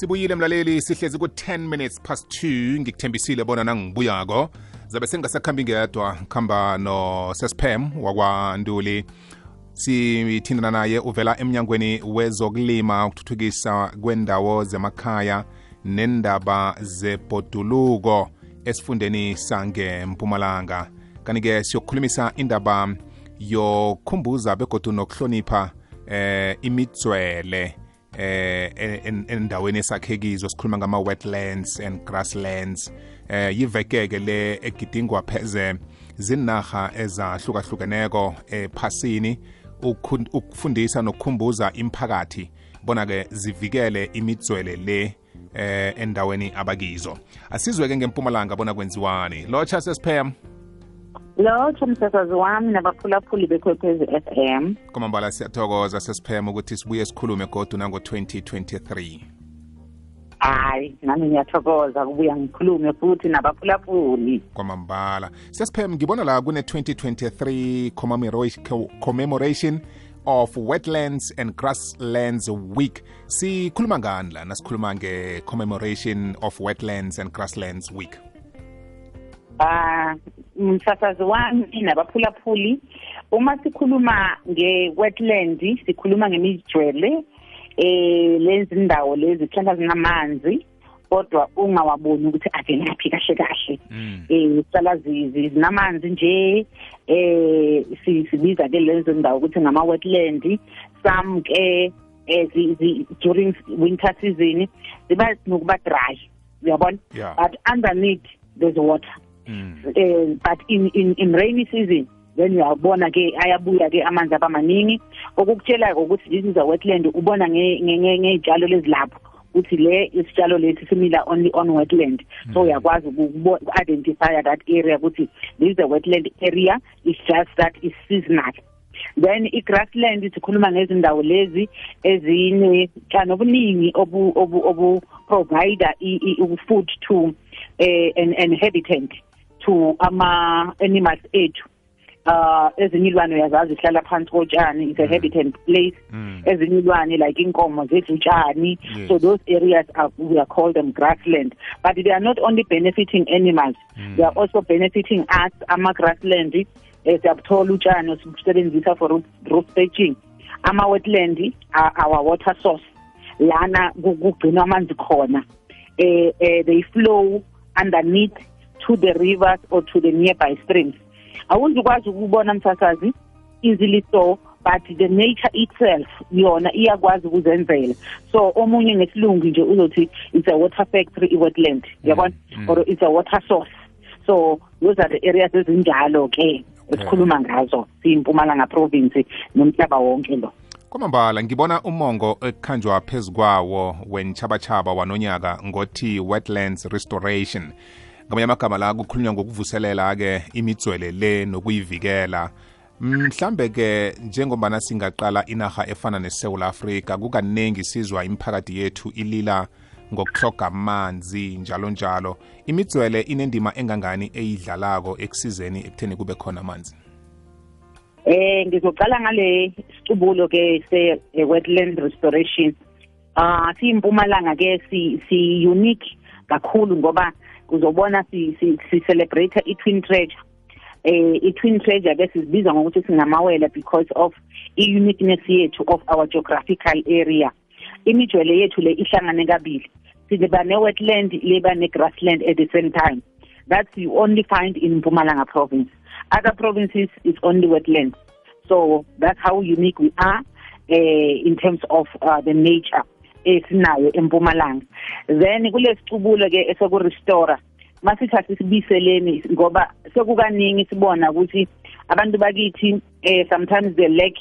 sibuyile mlaleli sihlezi ku-10 minutes past 2 ngikuthembisile bona nangibuyako. Zabe sengingasakhambi ngedwa khamba nosespem wakwanduli. Sithindana naye uvela emnyangweni wezokulima ukuthuthukisa kwendawo zemakhaya nendaba zebhoduluko esifundeni sangempumalanga kanti-ke siyokukhulumisa indaba yokukhumbuza begodu nokuhlonipha eh imitswele. Eh endaweni esakhekizo sikhuluma ngama-wetlands and grasslands. Eh yivekeke le egidingwa pheze zinarha ezahlukahlukeneko ephasini ukufundisa nokukhumbuza imphakathi bona-ke zivikele imitswele le eh endaweni abakizo. Asizwe-ke ngempumalanga bona kwenziwani. Lotsha sesiphem lotsha msasazi wami nabaphulaphuli bekwekwezi f m. Kwamambala siyathokoza sesiphema ukuthi sibuye sikhulume godu nango-2023 hayi nami ngiyathokoza kubuya ngikhulume futhi nabaphulaphuli. Kwamambala sesiphem ngibona la kune-2023 commemoration of wetlands and grasslands week. Sikhuluma ngani la nasikhuluma nge-commemoration of wetlands and grasslands week ah msasazi wami nabaphulaphuli. Uma sikhuluma nge-wetland sikhuluma ngemijwele eh lezi ndawo lezi mhlawumbe zinamanzi kodwa ungawaboni ukuthi avelaphi kahle kahle. Eh sala zinamanzi nje eh sibiza ke lezo ndawo ukuthi ngama wetland some ke during winter season ziba nokuba dry uyabona? But underneath there's water. Mm. uh, but in in in rainy season then uyabona ke ayabuya ke amanzi abamaningi okukutshela ukuthi this is a wetland ubona ngezitshalo lezilapho ukuthi le isitshalo lesi simila only on wetland. So uyakwazi uku-identify that area ukuthi this is a wetland area it's just that is seasonal. Then i-grassland sikhuluma ngezindawo lezi ezinetshani obuningi obu obu obu provider i-food to eh, an inhabitant. To ama animals ethu uh ezinye ilwane uyazazi ihlala phansi kotshani it's a mm. habitat place. Mm. Ezinye ilwane like inkomo zethu utshani so those areas are we are called them grassland. But they are not only benefiting animals mm. they are also benefiting us ama grassland. Eh, Siyabuthola utshani osebenzisa for roof thatching ama wetland are our water source. Lana kugcinwa amanzi khona. Eh, eh they flow underneath to the rivers or to the nearby streams. Awuzukwazi ukubona msasazi easily so but the nature itself yona iyakwazi ukuzenzela. So omunye ngesilungu nje uzothi it's a water factory i-wetland yabona? Or it's a water source. So those are the areas ezinjalo ke esikhuluma ngazo siyimpumalanga province nomhlaba wonke lo. Kwamambala ngibona umongo ekhanjwa phezu kwawo wentshabatshaba wanonyaka ngothi wetlands restoration. Ngamanye amagama la kukhulunywa ngokuvuselela-ke imitswele le nokuyivikela. Mhlambe-ke njengombana singaqala inaha efana nesewula afrika kukaningi sizwa imiphakathi yethu ilila ngokuhloga amanzi njalo njalo. Imitswele inendima engangani eyidlalako ekusizeni ekutheni kube khona amanzi? Eh ngizoqala ngale sicubulo ke se wetland restoration. Ah siyimpumalanga ke si si unique kakhulu ngoba uzobona si si, si celebrate i-twin treasure. Eh i-twin treasure ke sizibiza ngokuthi singamawela because of i-uniqueness yethu of our geographical area. Imijwele yethu le ihlangane kabili. Siba ne-wetland leba ne-grassland at the same time. That you only find in Mpumalanga province. Other provinces is only wetland so that's how unique we are uh, in terms of uh, the nature esinayo empumalanga. Then kulesicubulo ke esokurestore masithi asisibiseleni ngoba sekukaningi sibona ukuthi abantu bakithi eh sometimes they lack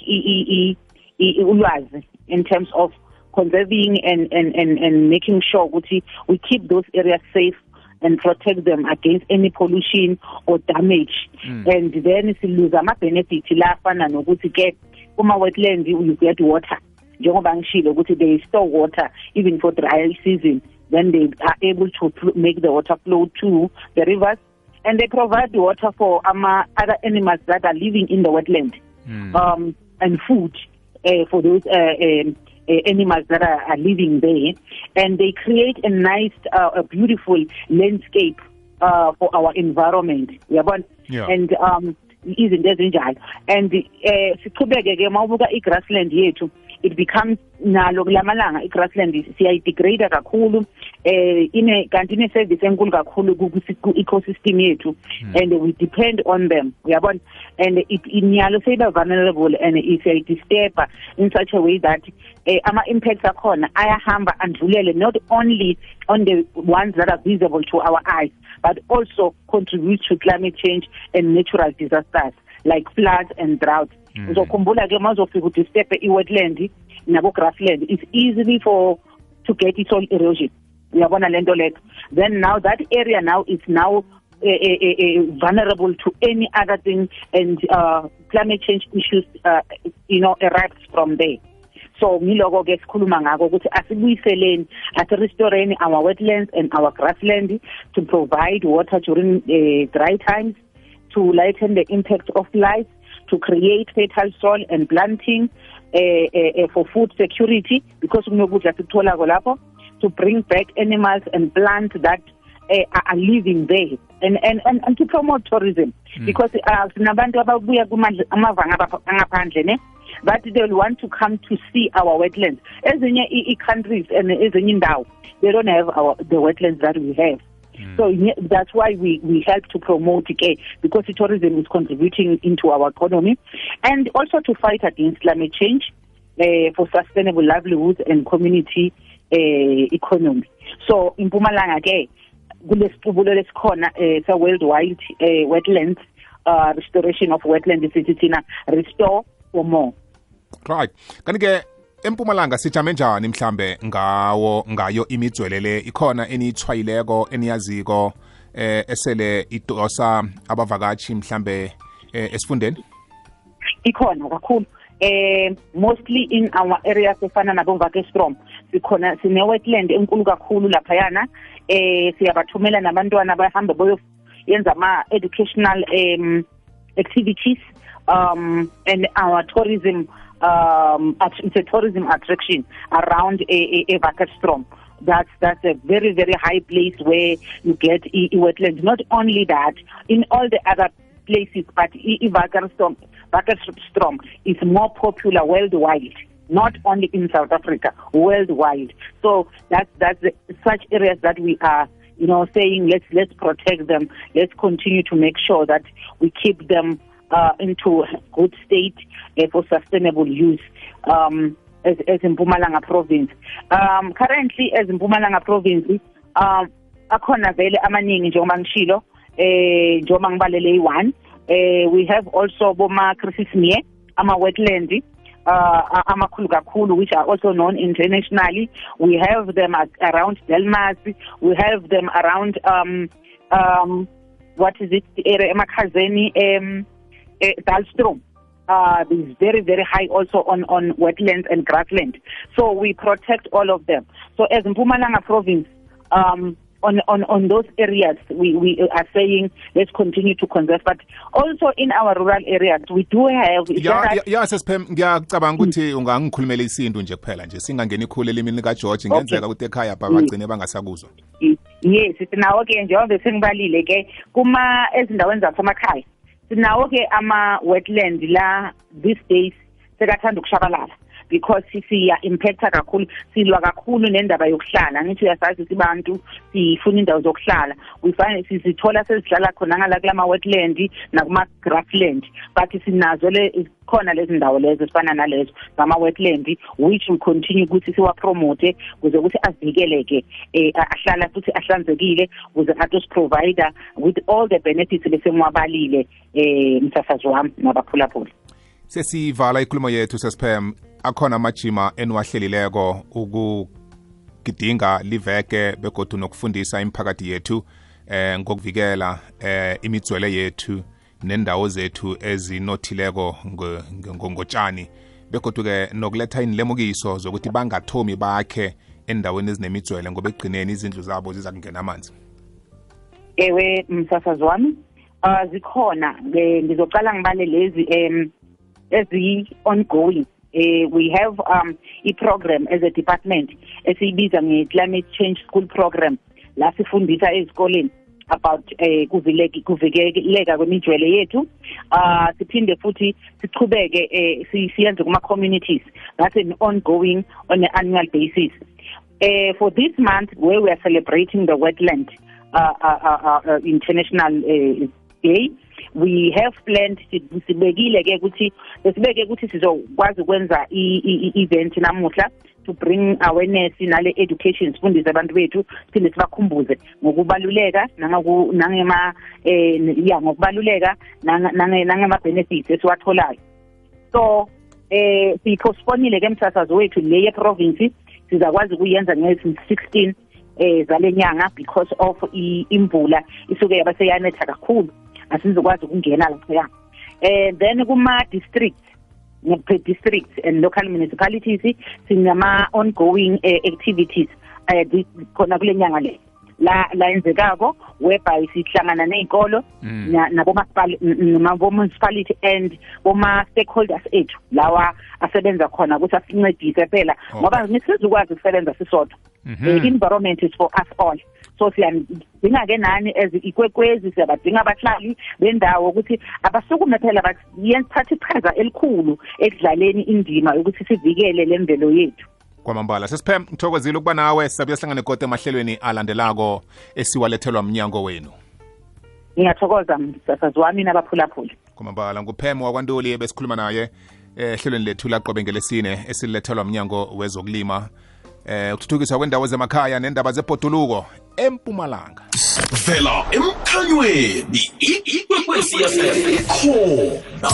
ulwazi in terms of conserving and and and and making sure ukuthi we keep those areas safe and protect them against any pollution or damage. Mm. and then siluza ama benefits la afana nokuthi ke kuma wetland you get water. Njengoba ngishilo ukuthi they store water even for dry season then they are able to make the water flow to the rivers and they provide the water for ama other animals that are living in the wetland. Mm. um and food uh, for those uh, um, uh, animals that are, are living there. And they create a nice uh, a beautiful landscape uh, for our environment. Uyabona Yeah. and um izinto ezinjalo. And siqhubeke ke mawubuka igrassland yethu it becomes nalo kulamalanga igrassland siyayidegrade kakhulu. Eh ine kanti ine service enkulu kakhulu ku ecosystem yethu. And we depend on them uyabona? And it inyalo seyiba vulnerable and disturb in such a way that eh, ama impacts akhona ayahamba andlulele not only on the ones that are visible to our eyes but also contribute to climate change and natural disasters like floods and drought uzokhumbula ke mawuzofika udisturb i-wetland nabo-grassland it's easily for to get soil erosion. Uyabona lento leyo? Then now that area now is now uh, uh, uh, vulnerable to any other thing and uh, climate change issues uh, you know erupts from there. So ngiloko ke sikhuluma ngako ukuthi asibuyiseleni asirestoreni our wetlands and our grassland to provide water during uh, dry times to lighten the impact of life to create fertile soil and planting uh, for food security because kunokudla sikutholako lapho to bring back animals and plants that uh, are living there. And, and, and, and to promote tourism mm. because uh, sinabantu ababuya kumavanga angaphandle ne that they'll want to come to see our wetlands. Ezinye i-countries and ezinye indawo they don't have our the wetlands that we have Mm. So yeah, that's why we, we help to promote okay, because tourism is contributing into our economy and also to fight against climate change uh, for sustainable livelihoods and community uh, economy. So in Pumalanga ke kulesiqubulo lesikhona eh sa worldwide eh wetlands uh restoration of wetland sithi thina restore for more. right kanti ke empumalanga sijame njani mhlambe ngawo ngayo imijwele le ikhona eniyithwayileko eniyaziko eh esele idosa abavakashi mhlambe eh, esifundeni? Ikhona kakhulu. Eh mostly in our areas efana nabo Vakestrom sikhona sine wetland enkulu kakhulu lapha yana eh siyabathumela nabantwana bahamba yenza ama educational um activities um and our tourism um it's a tourism attraction around a, a, a that's that's a very very high place where you get e, e wetlands. Not only that in all the other places but Vakestrom Vakestrom is more popular worldwide not only in South Africa worldwide. So that's that's the, such areas that we are you know saying let's let's protect them. Let's continue to make sure that we keep them uh, into good state uh, for sustainable use um, as, as in Mpumalanga province. Um, currently, as in Mpumalanga province, um, akhona vele amaningi njengoba ngishilo eh njengoba ngibalele i1 eh we have also boma Christmasmere ama wetland uh, amakhulu kakhulu which are also known internationally. We have them around Delmas. We have them around um um what is it area emakhazeni um uh, Dalstrom. Uh, is very, very high also on, on wetlands and grassland. So we protect all of them. So as Mpumalanga province, um, on, on, on those areas, we, we are saying let's continue to conserve. But also in our rural areas, we do have... ya ya- ya sesiphem ngiyacabanga ukuthi ungangikhulumela isintu nje kuphela nje singangeni ikhulu elimini likageorge ngenzeka ukuthi ekhaya pha bagcine bangasakuzwa yes sinawo ke njengoba sengibalile ke kuma ezindaweni zasemakhaya sinawo ke ama wetland la these days sekathanda ukushabalala because siya impacta kakhulu silwa kakhulu nendaba yokuhlala. Ngithi uyasazi sibantu sifuna indawo zokuhlala. We find sizithola sezihlala khona ngala kulama wetland nakuma grassland but sinazo le khona lezi ndawo lezo zifana nalezo zama wetland which we continue ukuthi siwa promote kuze ukuthi avikeleke eh, ahlala futhi ahlanzekile kuze atos provider with all the benefits lesemwabalile eh msasazi wami nabaphulaphula sesivala ikhulumo yethu sesiphem akhona amajima eniwahlelileko ukugidinga liveke begodu nokufundisa imiphakathi yethu eh ngokuvikela eh imitswele yethu nendawo zethu ezinothileko ngo- ngo- ngotshani begodu ke nokuletha inlemukiso zokuthi bangathomi bakhe endaweni ezinemitswele ngoba ekugcineni izindlu zabo ziza kungena amanzi. Ewe msasazi wami uh zikhona ke ngizocala ngibale lezi em ezi ongoing eh we have um i-program as a department esiyibiza nge-climate change school program. La sifundisa ezikoleni about eh kuvikeleka kwemijwele yethu. Ah siphinde futhi sichubeke eh siyenze kuma communities that's an ongoing on an annual basis. Uh, for this month where we are celebrating the wetland uh, uh, uh, uh, international uh, day. We have planned sibekile ke ukuthi besibeke ukuthi sizokwazi ukwenza i-event namuhla to bring awareness nale education sifundise abantu bethu siphinde sibakhumbuze ngokubaluleka nangema eh ya ngokubaluleka nangema benefits esiwatholayo. So eh sipostponile ke mthathazo wethu le ye province sizakwazi ukuyenza nge-16 eh zalenyanga because of imvula isuke yabaseyanetha kakhulu. Asizokwazi ukungena lapha eh then kuma districts per district and local municipalities sinama ongoing uh, activities uh, khona kule nyanga le. La la yenzekako whereby sihlangana nezikolo nabo municipality and boma stakeholders ethu lawa asebenza khona ukuthi asincedise phela. Ngoba ngisizukwazi ukusebenza sisodwa. The environment is for us all. So siyadinga ke nani as ikwekwezi siyabadinga abahlali bendawo ukuthi abasukume phela bathatha ichaza elikhulu ekudlaleni indima ukuthi sivikele lemvelo yethu. Kwamambala sesiphe ngithokozile ukuba nawe sabuya sihlangane kodwa emahlelweni alandelako esiwalethelwa mnyango wenu. Ngiyathokoza msasazi wami nabaphulaphula kwamambala nguphem wakwantuli besikhuluma naye ehlelweni lethu laqobe ngelesine esilethelwa mnyango wezokulima. Eh ukuthuthukiswa kwendawo zemakhaya nendaba zebhoduluko empumalanga vela emkhanyweni ikwekwezi fm khona